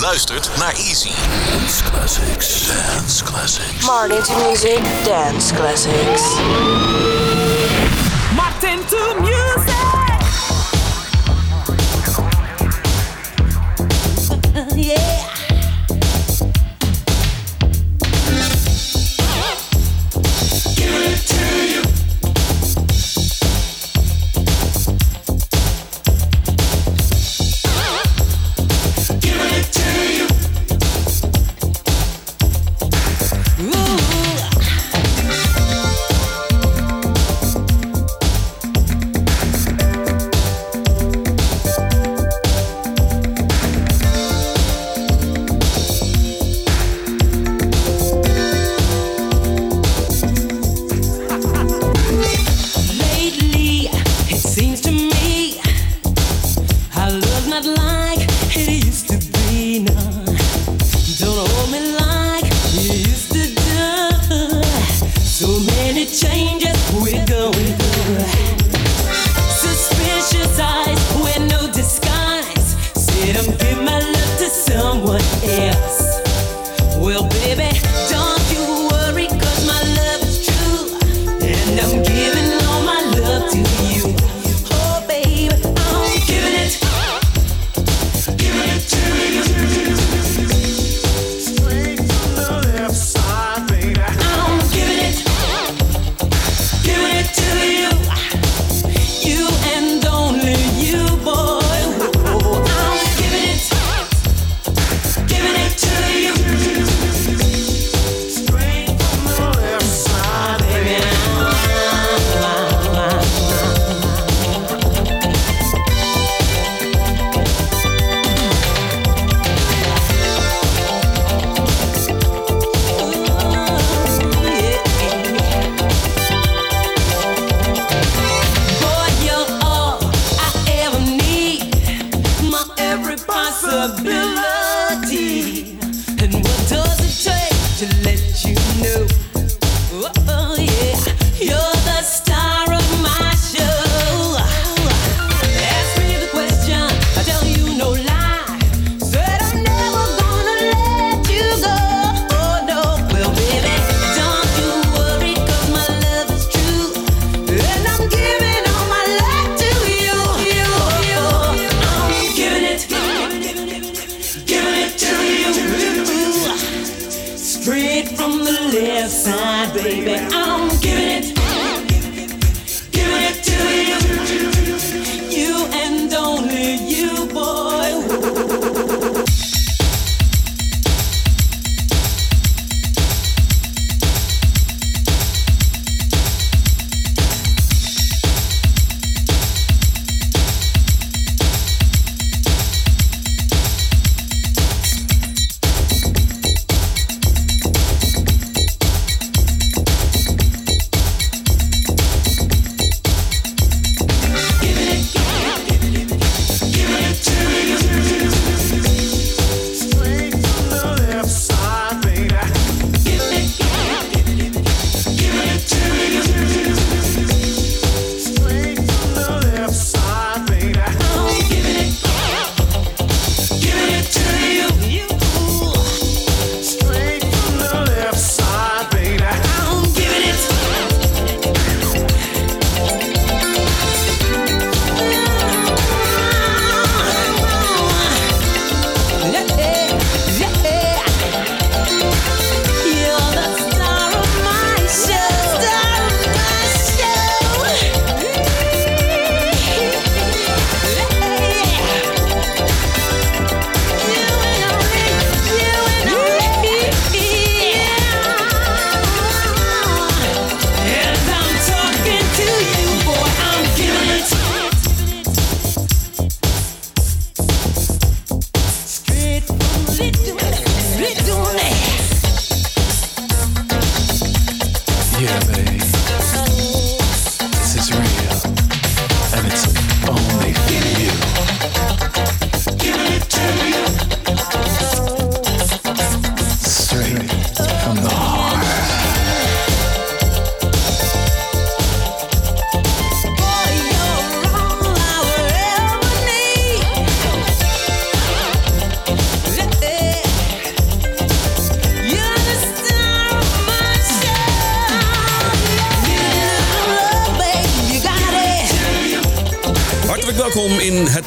luistert naar Easy. Dance Classics. Dance Classics. Martin to music, dance classics.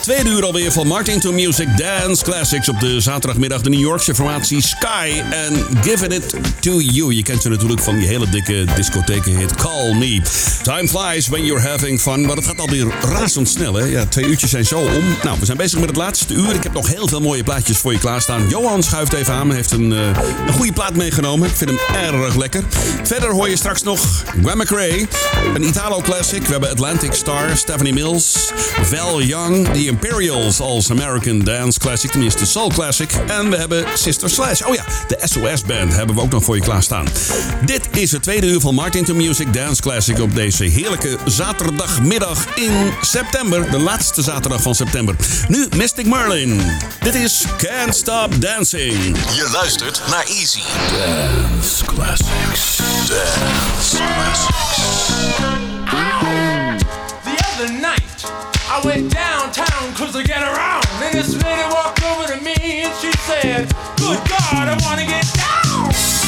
Tweede uur alweer van Martin to Music Dance Classics. Op de zaterdagmiddag de New Yorkse formatie Sky en Giving It To You. Je kent ze natuurlijk van die hele dikke discothekenhit Call Me. Time flies when you're having fun. Maar het gaat alweer razendsnel, hè? Ja, twee uurtjes zijn zo om. Nou, we zijn bezig met het laatste uur. Ik heb nog heel veel mooie plaatjes voor je klaarstaan. Johan schuift even aan. Heeft een, uh, een goede plaat meegenomen. Ik vind hem erg lekker. Verder hoor je straks nog Gwen McRae. Een Italo-classic. We hebben Atlantic Star, Stephanie Mills, Val Young, The Imperials als American Dance Classic, tenminste Soul Classic. En we hebben Sister Slash. Oh ja, de SOS Band hebben we ook nog voor je klaarstaan. Dit is het tweede uur van Martin to Music Dance Classic op deze heerlijke zaterdagmiddag in september. De laatste zaterdag van september. Nu Mystic Merlin. Dit is Can't Stop Dancing. Je luistert naar Easy Dance Classics. Dance Classics. The other night, I went downtown cause to get around. And this lady walked over to me and she said, Good God, I wanna get down.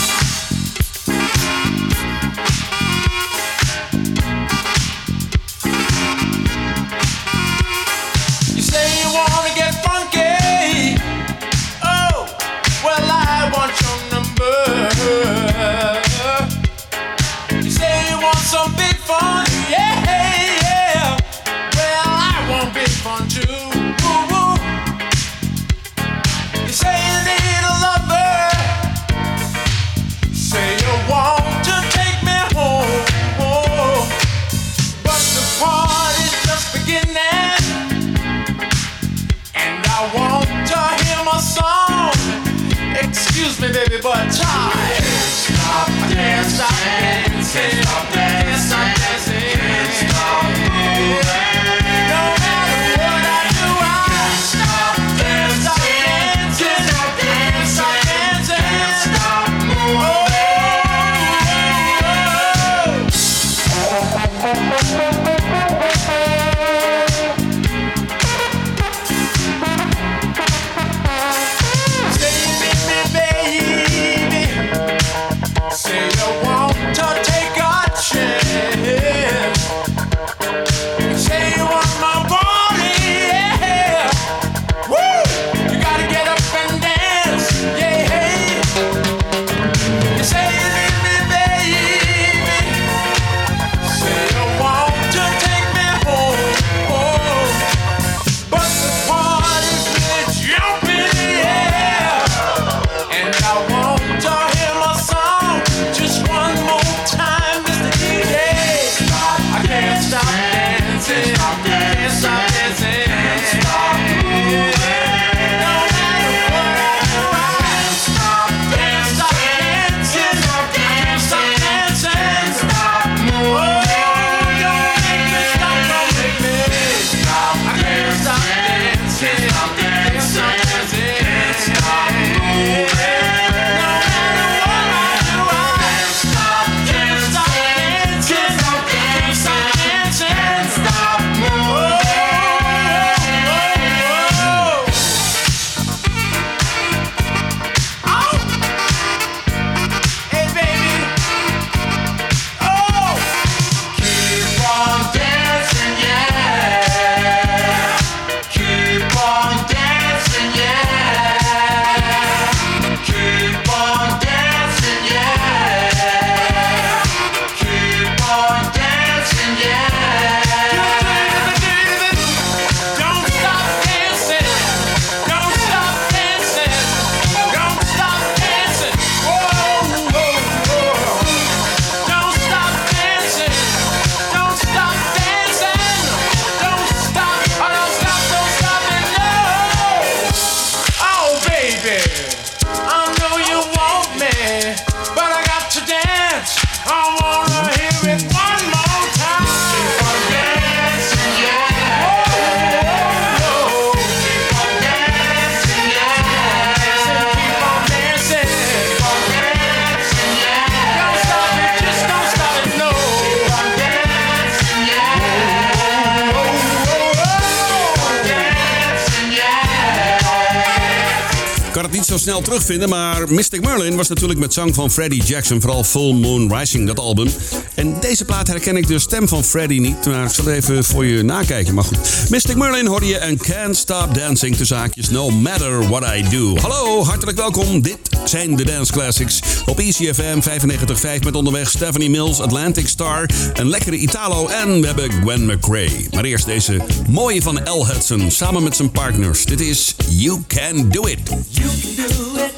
Want to hear my song. Excuse me, baby, but time. Stop dancing, stop dancing, stop dancing, stop moving. Maar Mystic Merlin was natuurlijk met zang van Freddie Jackson, vooral Full Moon Rising, dat album. En deze plaat herken ik de stem van Freddie niet, maar ik zal even voor je nakijken. Maar goed, Mystic Merlin hoor je en Can't Stop Dancing, de zaakjes No Matter What I Do. Hallo, hartelijk welkom. Dit zijn de Dance Classics op ECFM 95.5 met onderweg Stephanie Mills, Atlantic Star, een lekkere Italo en we hebben Gwen McRae. Maar eerst deze mooie van El Hudson samen met zijn partners. Dit is You Can Do It. You can do it.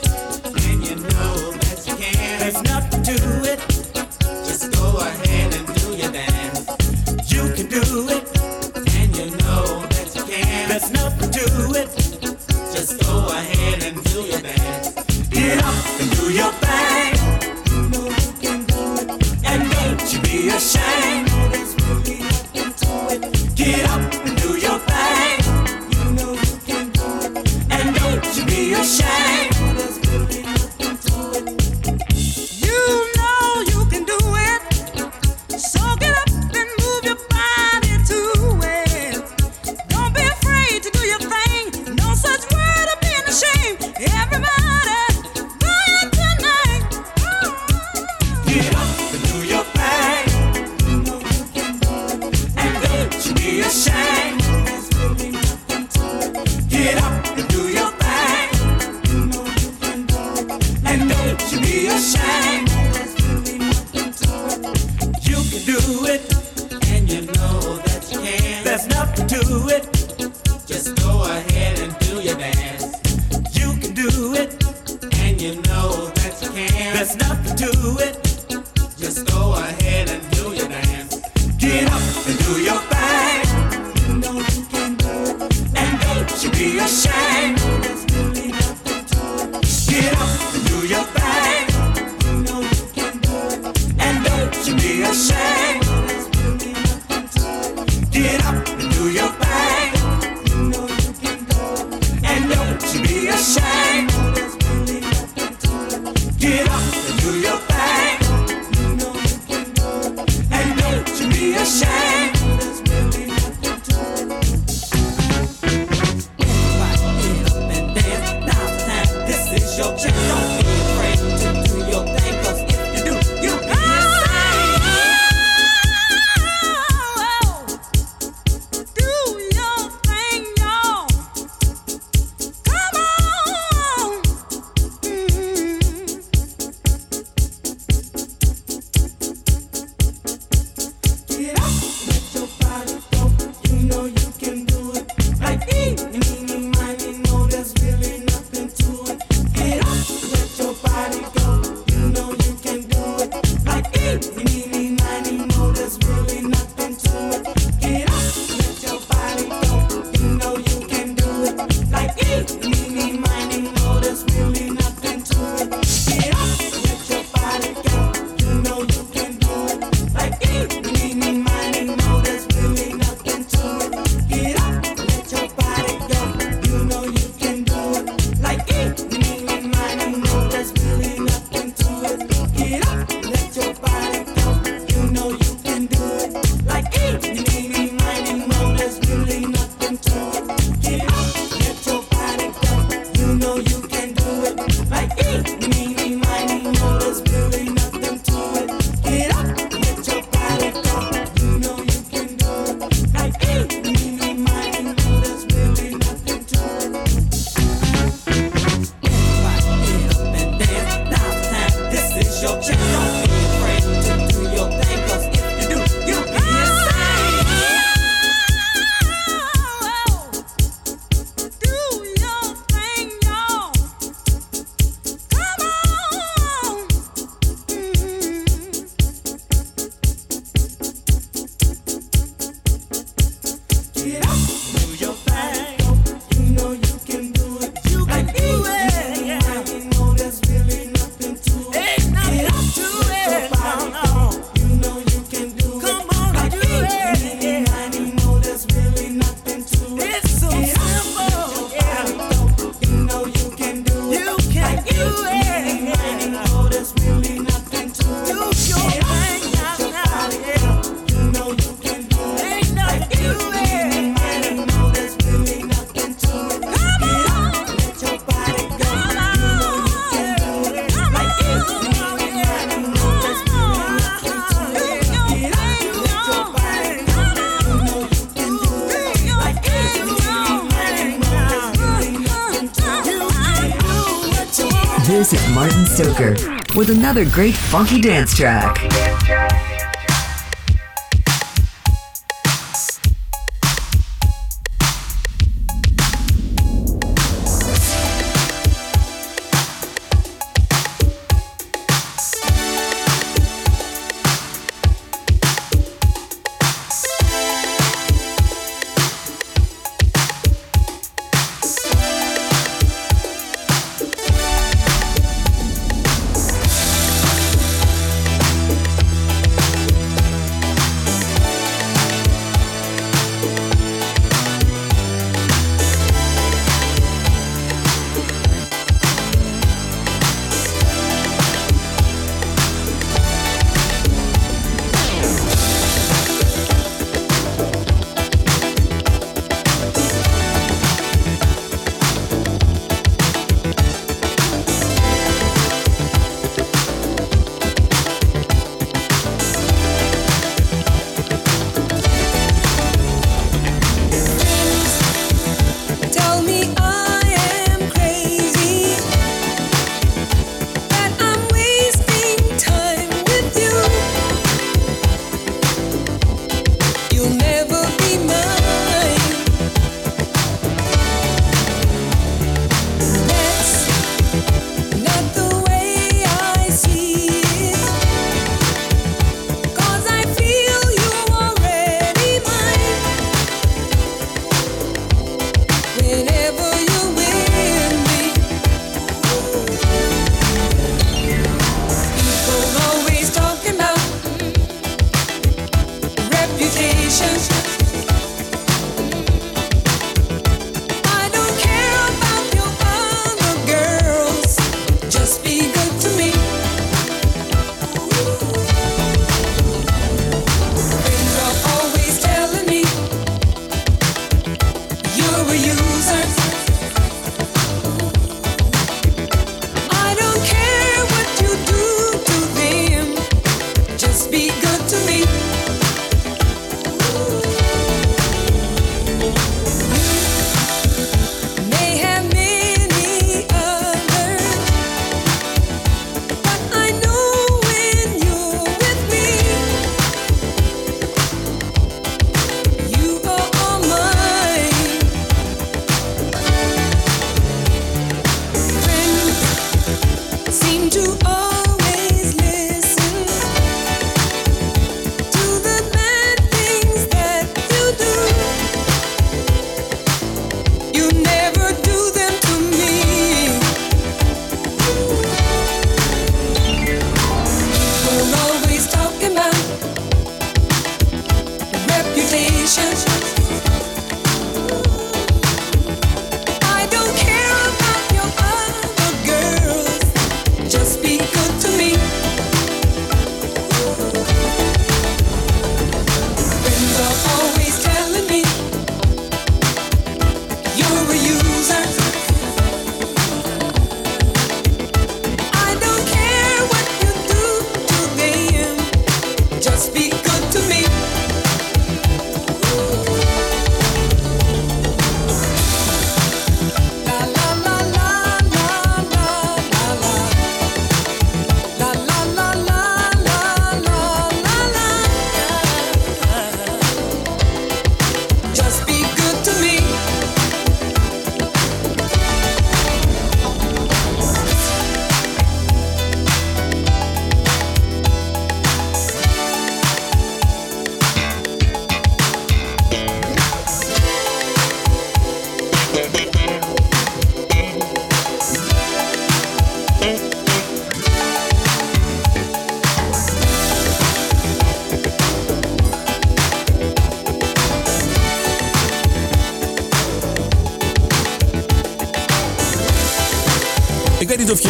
Another great funky dance track.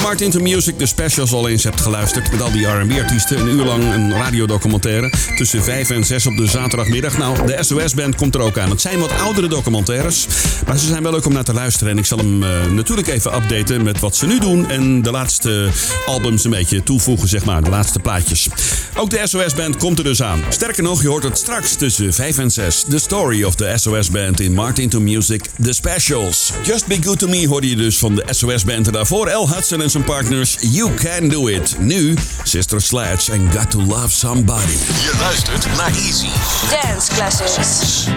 Martin to Music, de specials, al eens hebt geluisterd. Met al die R&B-artiesten. Een uur lang een radiodocumentaire. Tussen 5 en 6 op de zaterdagmiddag. Nou, de SOS-band komt er ook aan. Het zijn wat oudere documentaires. Maar ze zijn wel leuk om naar te luisteren. En ik zal hem eh, natuurlijk even updaten met wat ze nu doen. En de laatste albums een beetje toevoegen, zeg maar. De laatste plaatjes. Ook de SOS-band komt er dus aan. Sterker nog, je hoort het straks tussen 5 en 6. The story of the SOS-band in Martin to Music, The Specials. Just Be Good To Me hoorde je dus van de SOS-band. Daarvoor El Hudson en partners You Can Do It. Nu Sister Sledge en Got to Love Somebody. Je luistert naar Easy. Dance classics.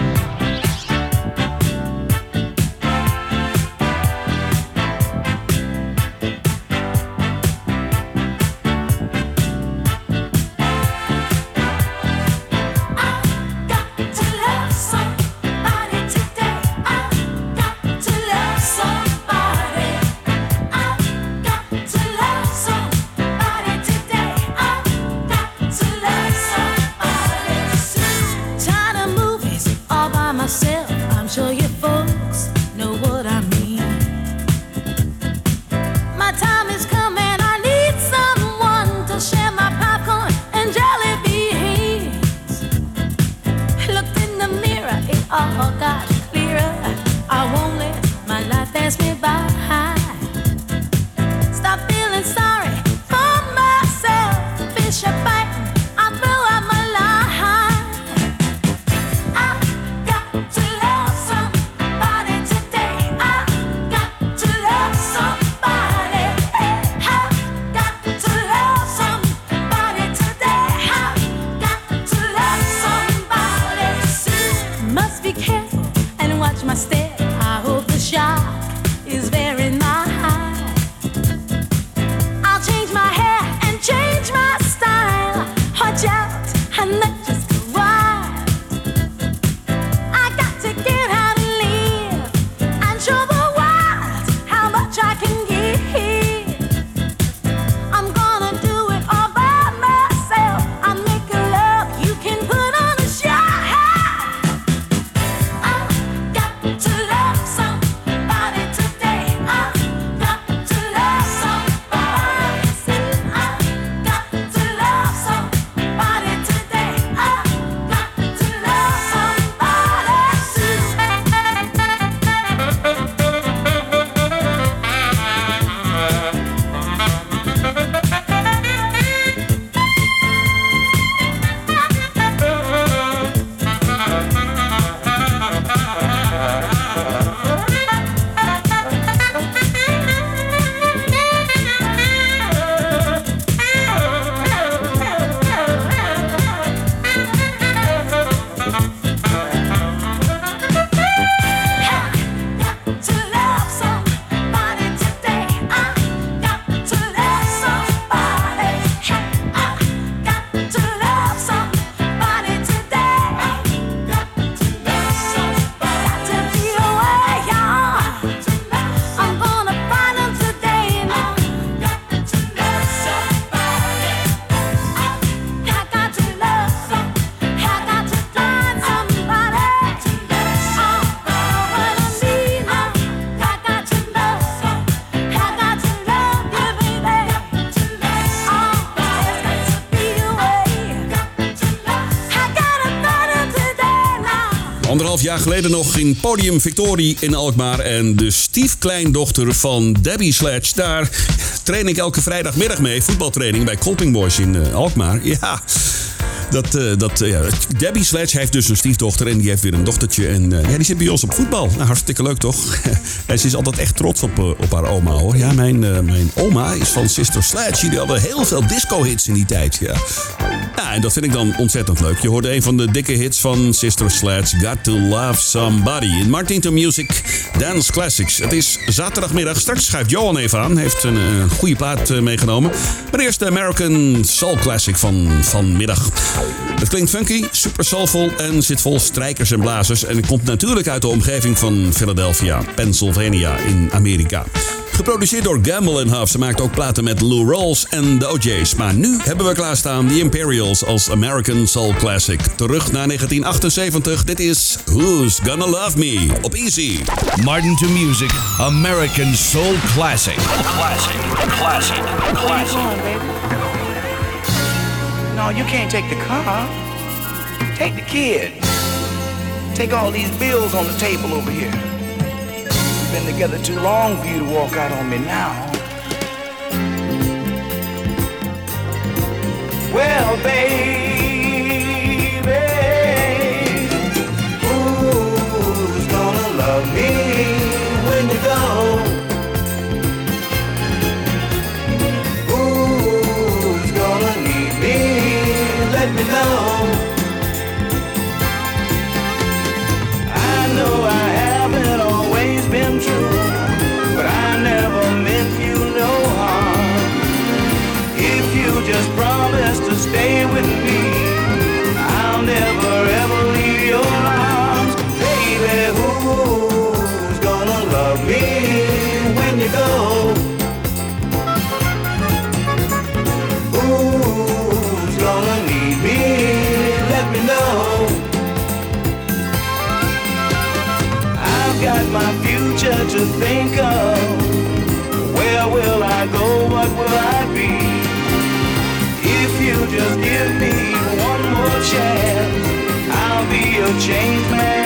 Anderhalf jaar geleden nog in Podium Victorie in Alkmaar. En de stiefkleindochter van Debbie Sledge. Daar train ik elke vrijdagmiddag mee. Voetbaltraining bij Colping Boys in eh, Alkmaar. Ja, dat, eh, dat, eh, ja. Debbie Sledge heeft dus een stiefdochter. En die heeft weer een dochtertje. En ja, die zit bij ons op voetbal. Nou, hartstikke leuk toch? en ze is altijd echt trots op, op haar oma hoor. Ja, mijn, mijn oma is van Sister Sledge. Die hadden heel veel disco-hits in die tijd. Ja. En dat vind ik dan ontzettend leuk. Je hoorde een van de dikke hits van Sister Sledge, Got to Love Somebody. In Martin to Music Dance Classics. Het is zaterdagmiddag. Straks schuift Johan even aan. Heeft een eh, goede plaat eh, meegenomen. Maar eerst American Soul Classic van vanmiddag. Het klinkt funky, super soulful en zit vol strijkers en blazers. En het komt natuurlijk uit de omgeving van Philadelphia, Pennsylvania in Amerika. Geproduceerd door Gamble Huff. Ze maakt ook platen met Lou Rawls en de OJ's. Maar nu hebben we klaarstaan The Imperials als American Soul Classic. Terug naar 1978. Dit is Who's Gonna Love Me op Easy. Martin to Music American Soul Classic. Classic. Classic. Classic. No, you can't take the car. Take the kid. Take all these bills on the table over here. Been together too long for you to walk out on me now. Well, baby, I'll be a changed man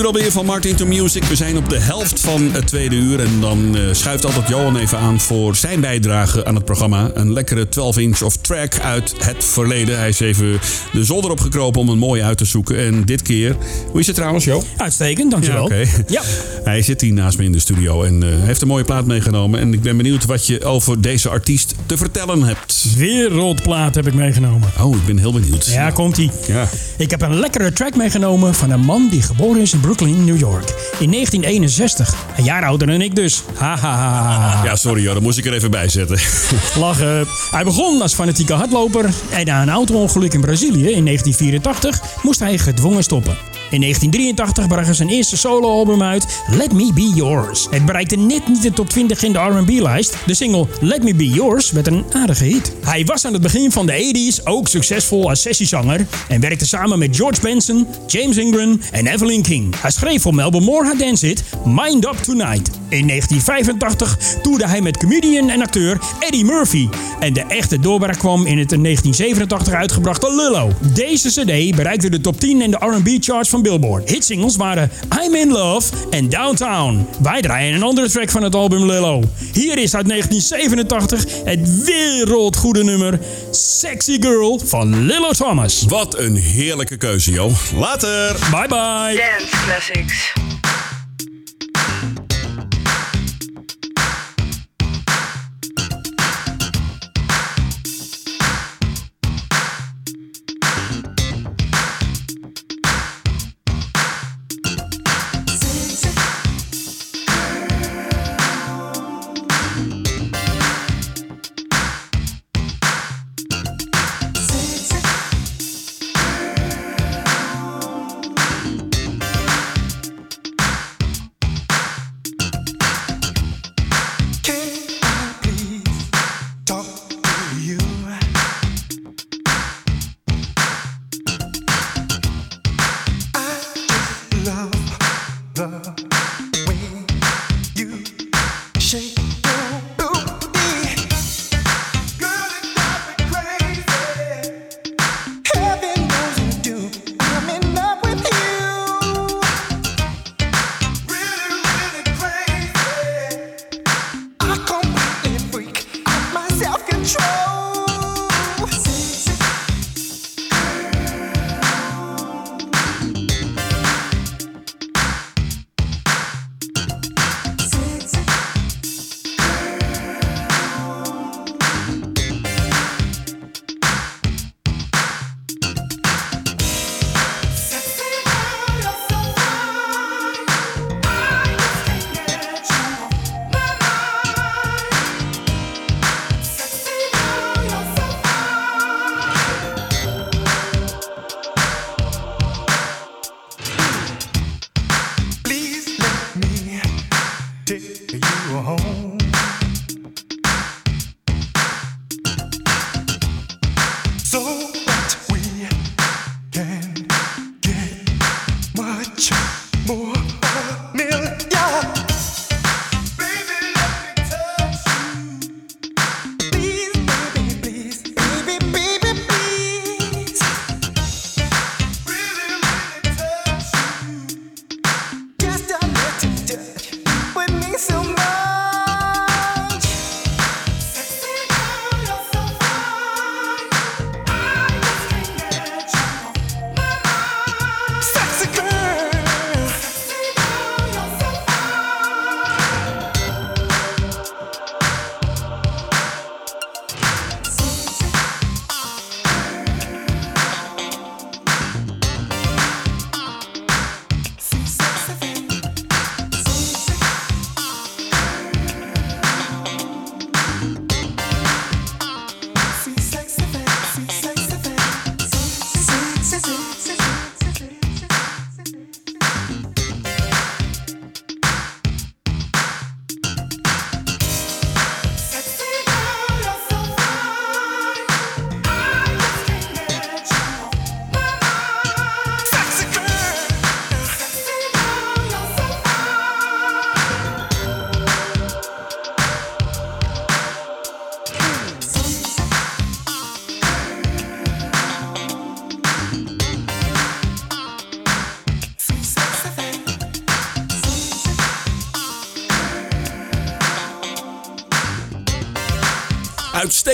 uur alweer van Martin to Music. We zijn op de helft van het tweede uur. En dan eh, schuift altijd Johan even aan voor zijn bijdrage aan het programma. Een lekkere 12-inch of track uit het verleden. Hij is even de zolder opgekropen om een mooie uit te zoeken. En dit keer... Hoe is het trouwens, Jo? Uitstekend, dankjewel. oké. Ja. Hij zit hier naast me in de studio en eh, heeft een mooie plaat meegenomen. En ik ben benieuwd wat je over deze artiest te vertellen hebt. Wereldplaat heb ik meegenomen. Oh, ik ben heel benieuwd. Ja, komt-ie. Ja. Ik heb een lekkere track meegenomen van een man die geboren is in Brooklyn, New York. In 1961. Een jaar ouder dan ik dus. Ha, ha, ha, ha. Ja, sorry joh, dat moest ik er even bij zetten. Lachen. Hij begon als fanatieke hardloper en na een auto-ongeluk in Brazilië in 1984 moest hij gedwongen stoppen. In 1983 bracht hij zijn eerste soloalbum uit, Let Me Be Yours. Het bereikte net niet de top 20 in de R&B-lijst. De single Let Me Be Yours werd een aardige hit. Hij was aan het begin van de 80s ook succesvol als sessiezanger en werkte samen met George Benson, James Ingram en Evelyn King. Hij schreef voor Melbourne Moore haar dancehit Mind Up Tonight. In 1985 toerde hij met comedian en acteur Eddie Murphy. En de echte doorbraak kwam in het in 1987 uitgebrachte Lullo. Deze cd bereikte de top 10 in de R&B charts van Billboard. Hitsingles waren I'm In Love en Downtown. Wij draaien een andere track van het album Lullo. Hier is uit 1987 het wereldgoede nummer Sexy Girl van Lillo Thomas. Wat een heerlijke keuze, joh. Later! Bye bye. Dance classics.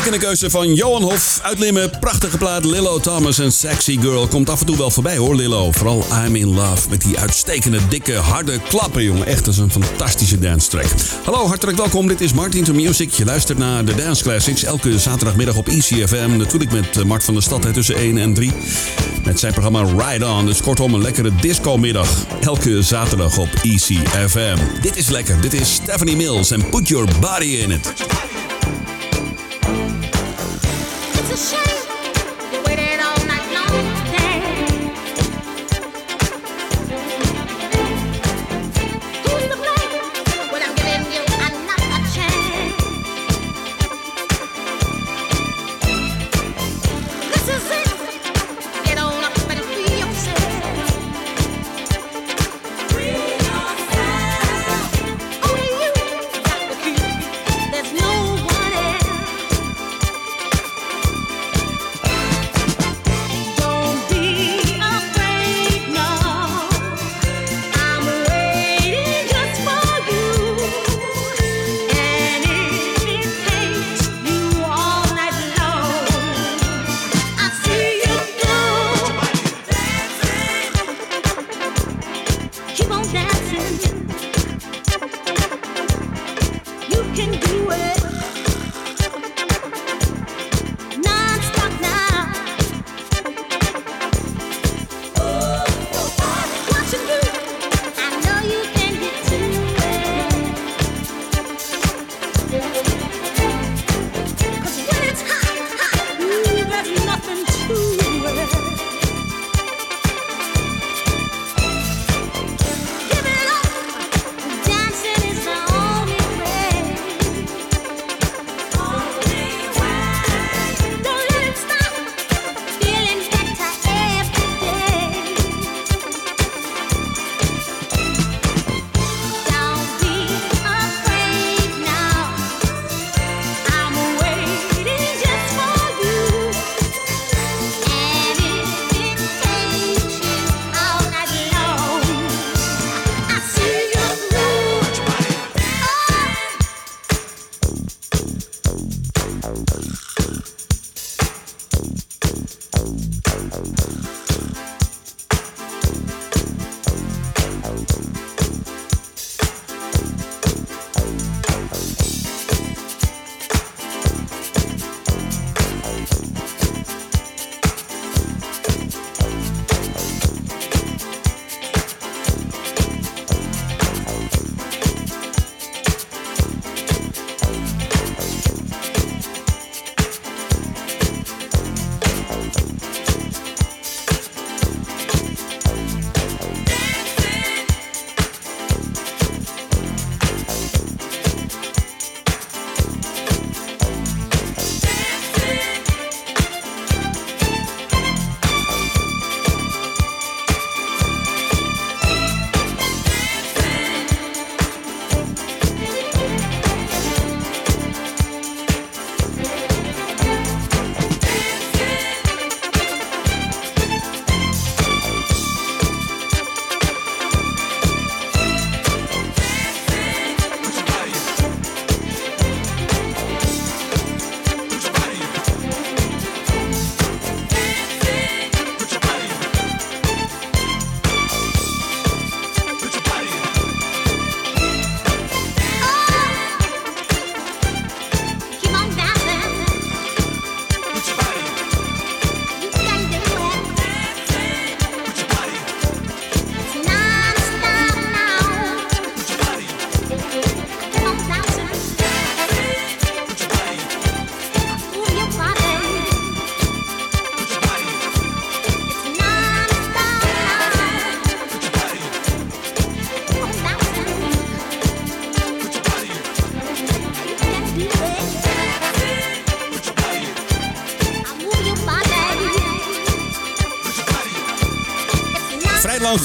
Uitstekende keuze van Johan Hof uit Limmen. Prachtige plaat Lillo Thomas en Sexy Girl. Komt af en toe wel voorbij hoor, Lillo. Vooral I'm in Love met die uitstekende, dikke, harde klappen, jongen. Echt, dat is een fantastische dance track. Hallo, hartelijk welkom. Dit is Martin to Music. Je luistert naar de Dance Classics. Elke zaterdagmiddag op ECFM. Natuurlijk met eh, Mart van der Stad tussen 1 en 3. Met zijn programma Ride On. Dus kortom, een lekkere disco-middag. Elke zaterdag op ECFM. Dit is lekker. Dit is Stephanie Mills en Put Your Body in It.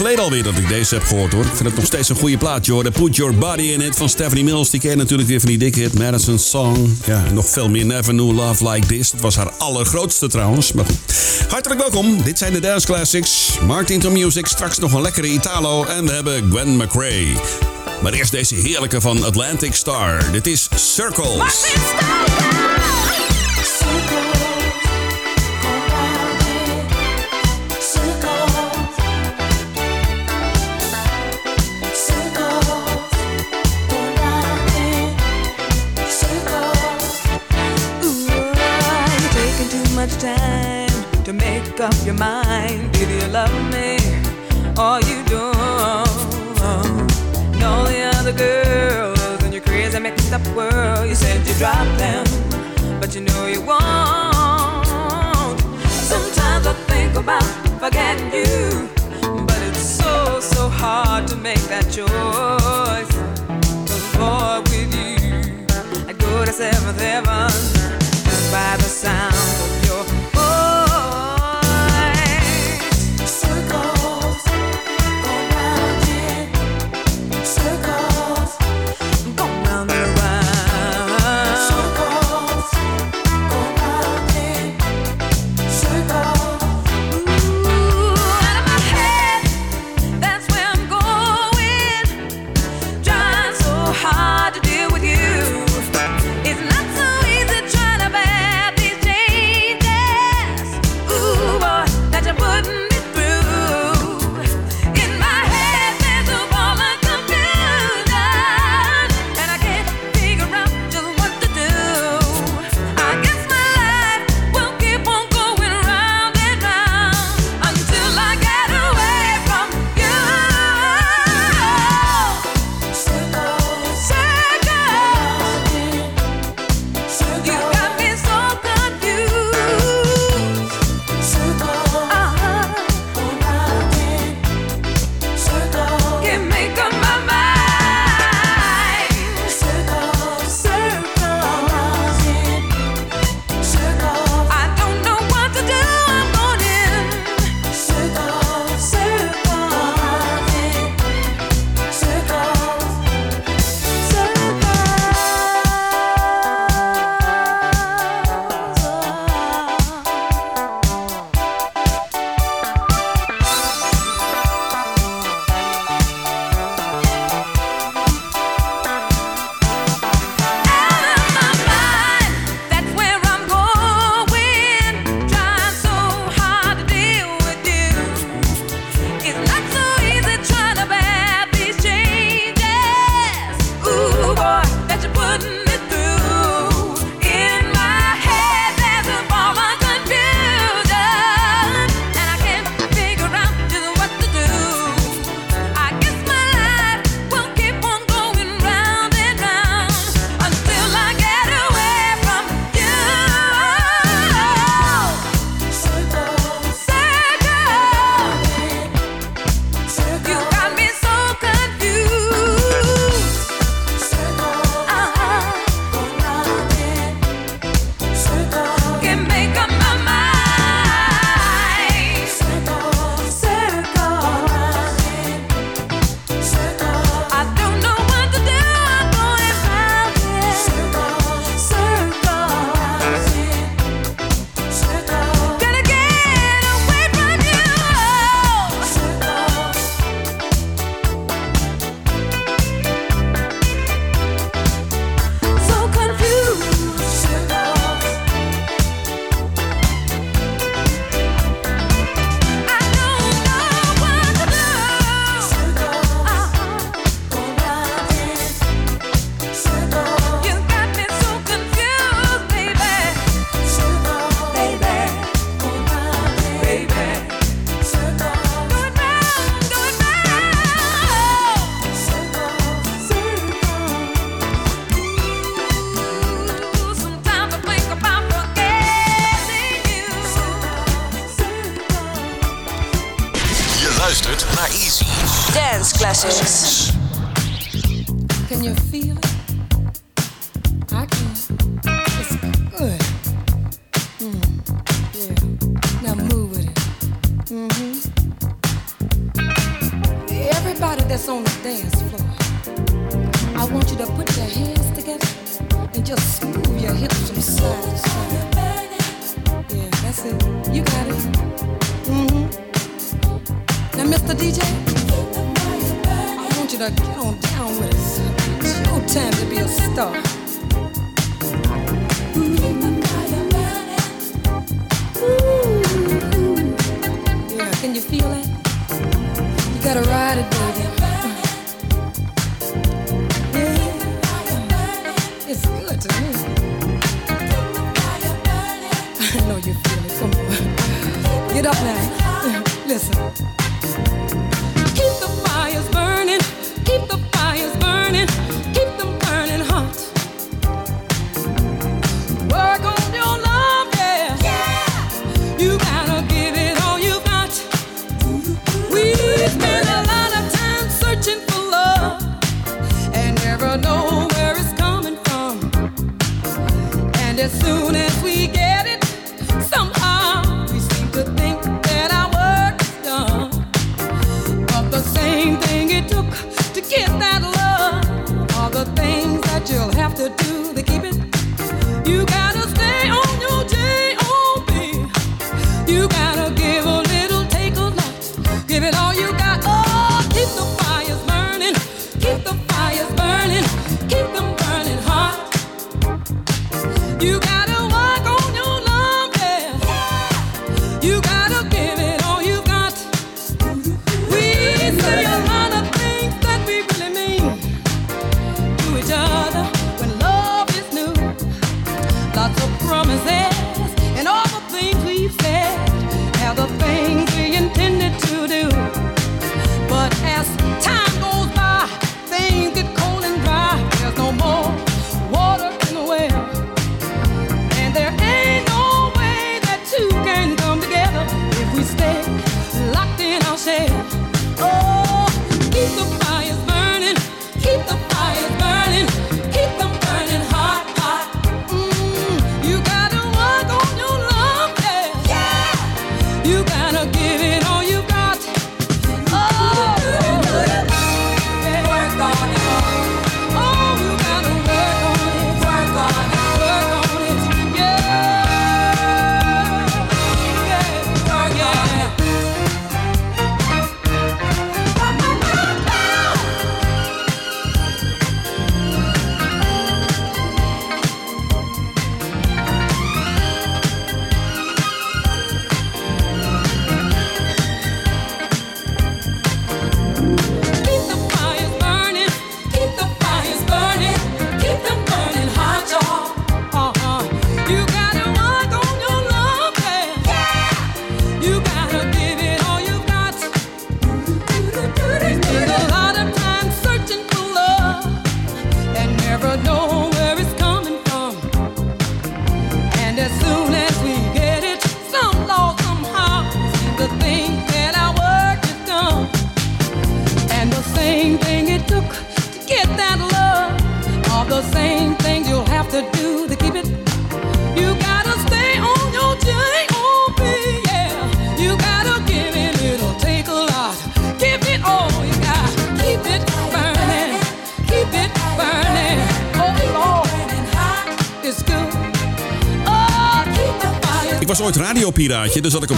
Geleden alweer dat ik deze heb gehoord hoor. Ik vind het nog steeds een goede plaat hoor. Put Your Body in It van Stephanie Mills. Die ken natuurlijk weer van die dikke hit Madison Song. Ja, nog veel meer Never Knew Love Like This. Dat was haar allergrootste trouwens. Maar goed. Hartelijk welkom. Dit zijn de Dance Classics. Martin to Music. Straks nog een lekkere Italo. En we hebben Gwen McRae. Maar eerst deze heerlijke van Atlantic Star. Dit is Circles. up your mind. Do you love me or you don't? And all the other girls in your crazy mixed up world, you said you drop them, but you know you won't. Sometimes I think about forgetting you, but it's so, so hard to make that choice. Cause boy, with you, I'd go to seventh heaven.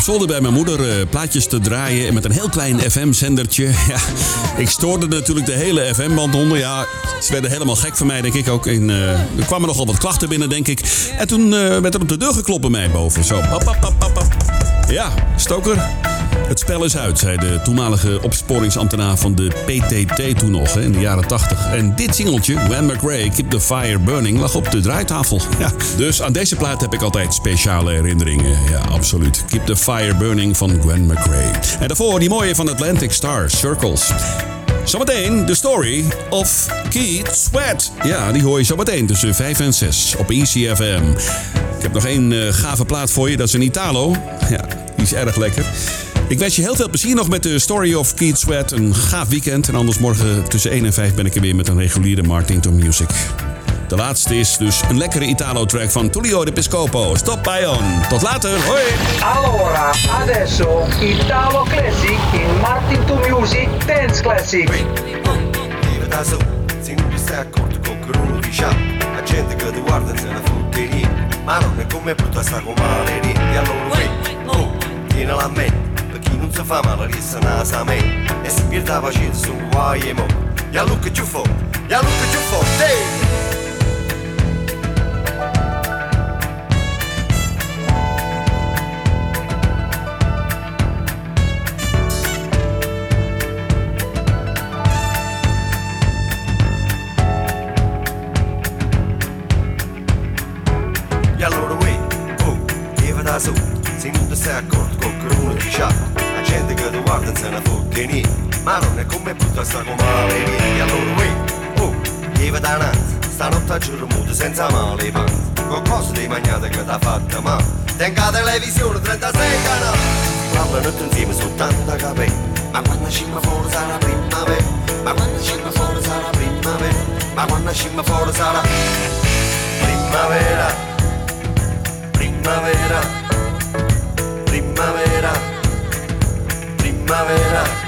Zolder bij mijn moeder eh, plaatjes te draaien met een heel klein FM-zendertje. Ja, ik stoorde natuurlijk de hele FM-band onder. Ja, ze werden helemaal gek van mij, denk ik ook. En, eh, er kwamen nogal wat klachten binnen, denk ik. En toen eh, werd er op de deur geklopt bij mij boven. Zo, pap, pap, pap, pap. Ja, stoker. Het spel is uit, zei de toenmalige opsporingsambtenaar van de PTT toen nog, hè, in de jaren 80. En dit singeltje, When McRae, Keep the Fire Burning, lag op de draaitafel. Ja, dus aan deze plaat heb ik altijd speciale herinneringen. Ja, absoluut. Keep the Fire Burning van Gwen McRae. En daarvoor die mooie van Atlantic Star, Circles. Zometeen de story of Keith Sweat. Ja, die hoor je zometeen tussen 5 en 6 op ECFM. Ik heb nog één eh, gave plaat voor je, dat is een Italo. Ja, die is erg lekker. Ik wens je heel veel plezier nog met de Story of Keith Sweat. Een gaaf weekend. En anders morgen tussen 1 en 5 ben ik er weer met een reguliere Martin Music. De laatste is dus een lekkere Italo-track van Tullio de Piscopo. Stop by on. Tot later. Hoi. Allora, adesso Italo Classic in Martin to Music Dance Classic. Vive da solo, se non ti stai accorto con che uno dice La gente che ti guarda se ne frutteria Ma non è come brutta sta con maleria E allora vai, oh, tienila a mente Cofam ale risa na samej Es pierdava gente, sou o IMO Ja luka tufo, ja luka tufo, hey! È come brutta sta come male niente, allora uè, oh, lieve dananza, stanotte a giorno muto senza male panza, qualcosa di mangiata che t'ha fatta male, tenga televisione 36 canali, si parlano tutti insieme su tanta capelli, ma quando scimma fuori sarà primavera, ma quando scimma fuori sarà primavera, ma quando scimma fuori sarà primavera, primavera, primavera, primavera.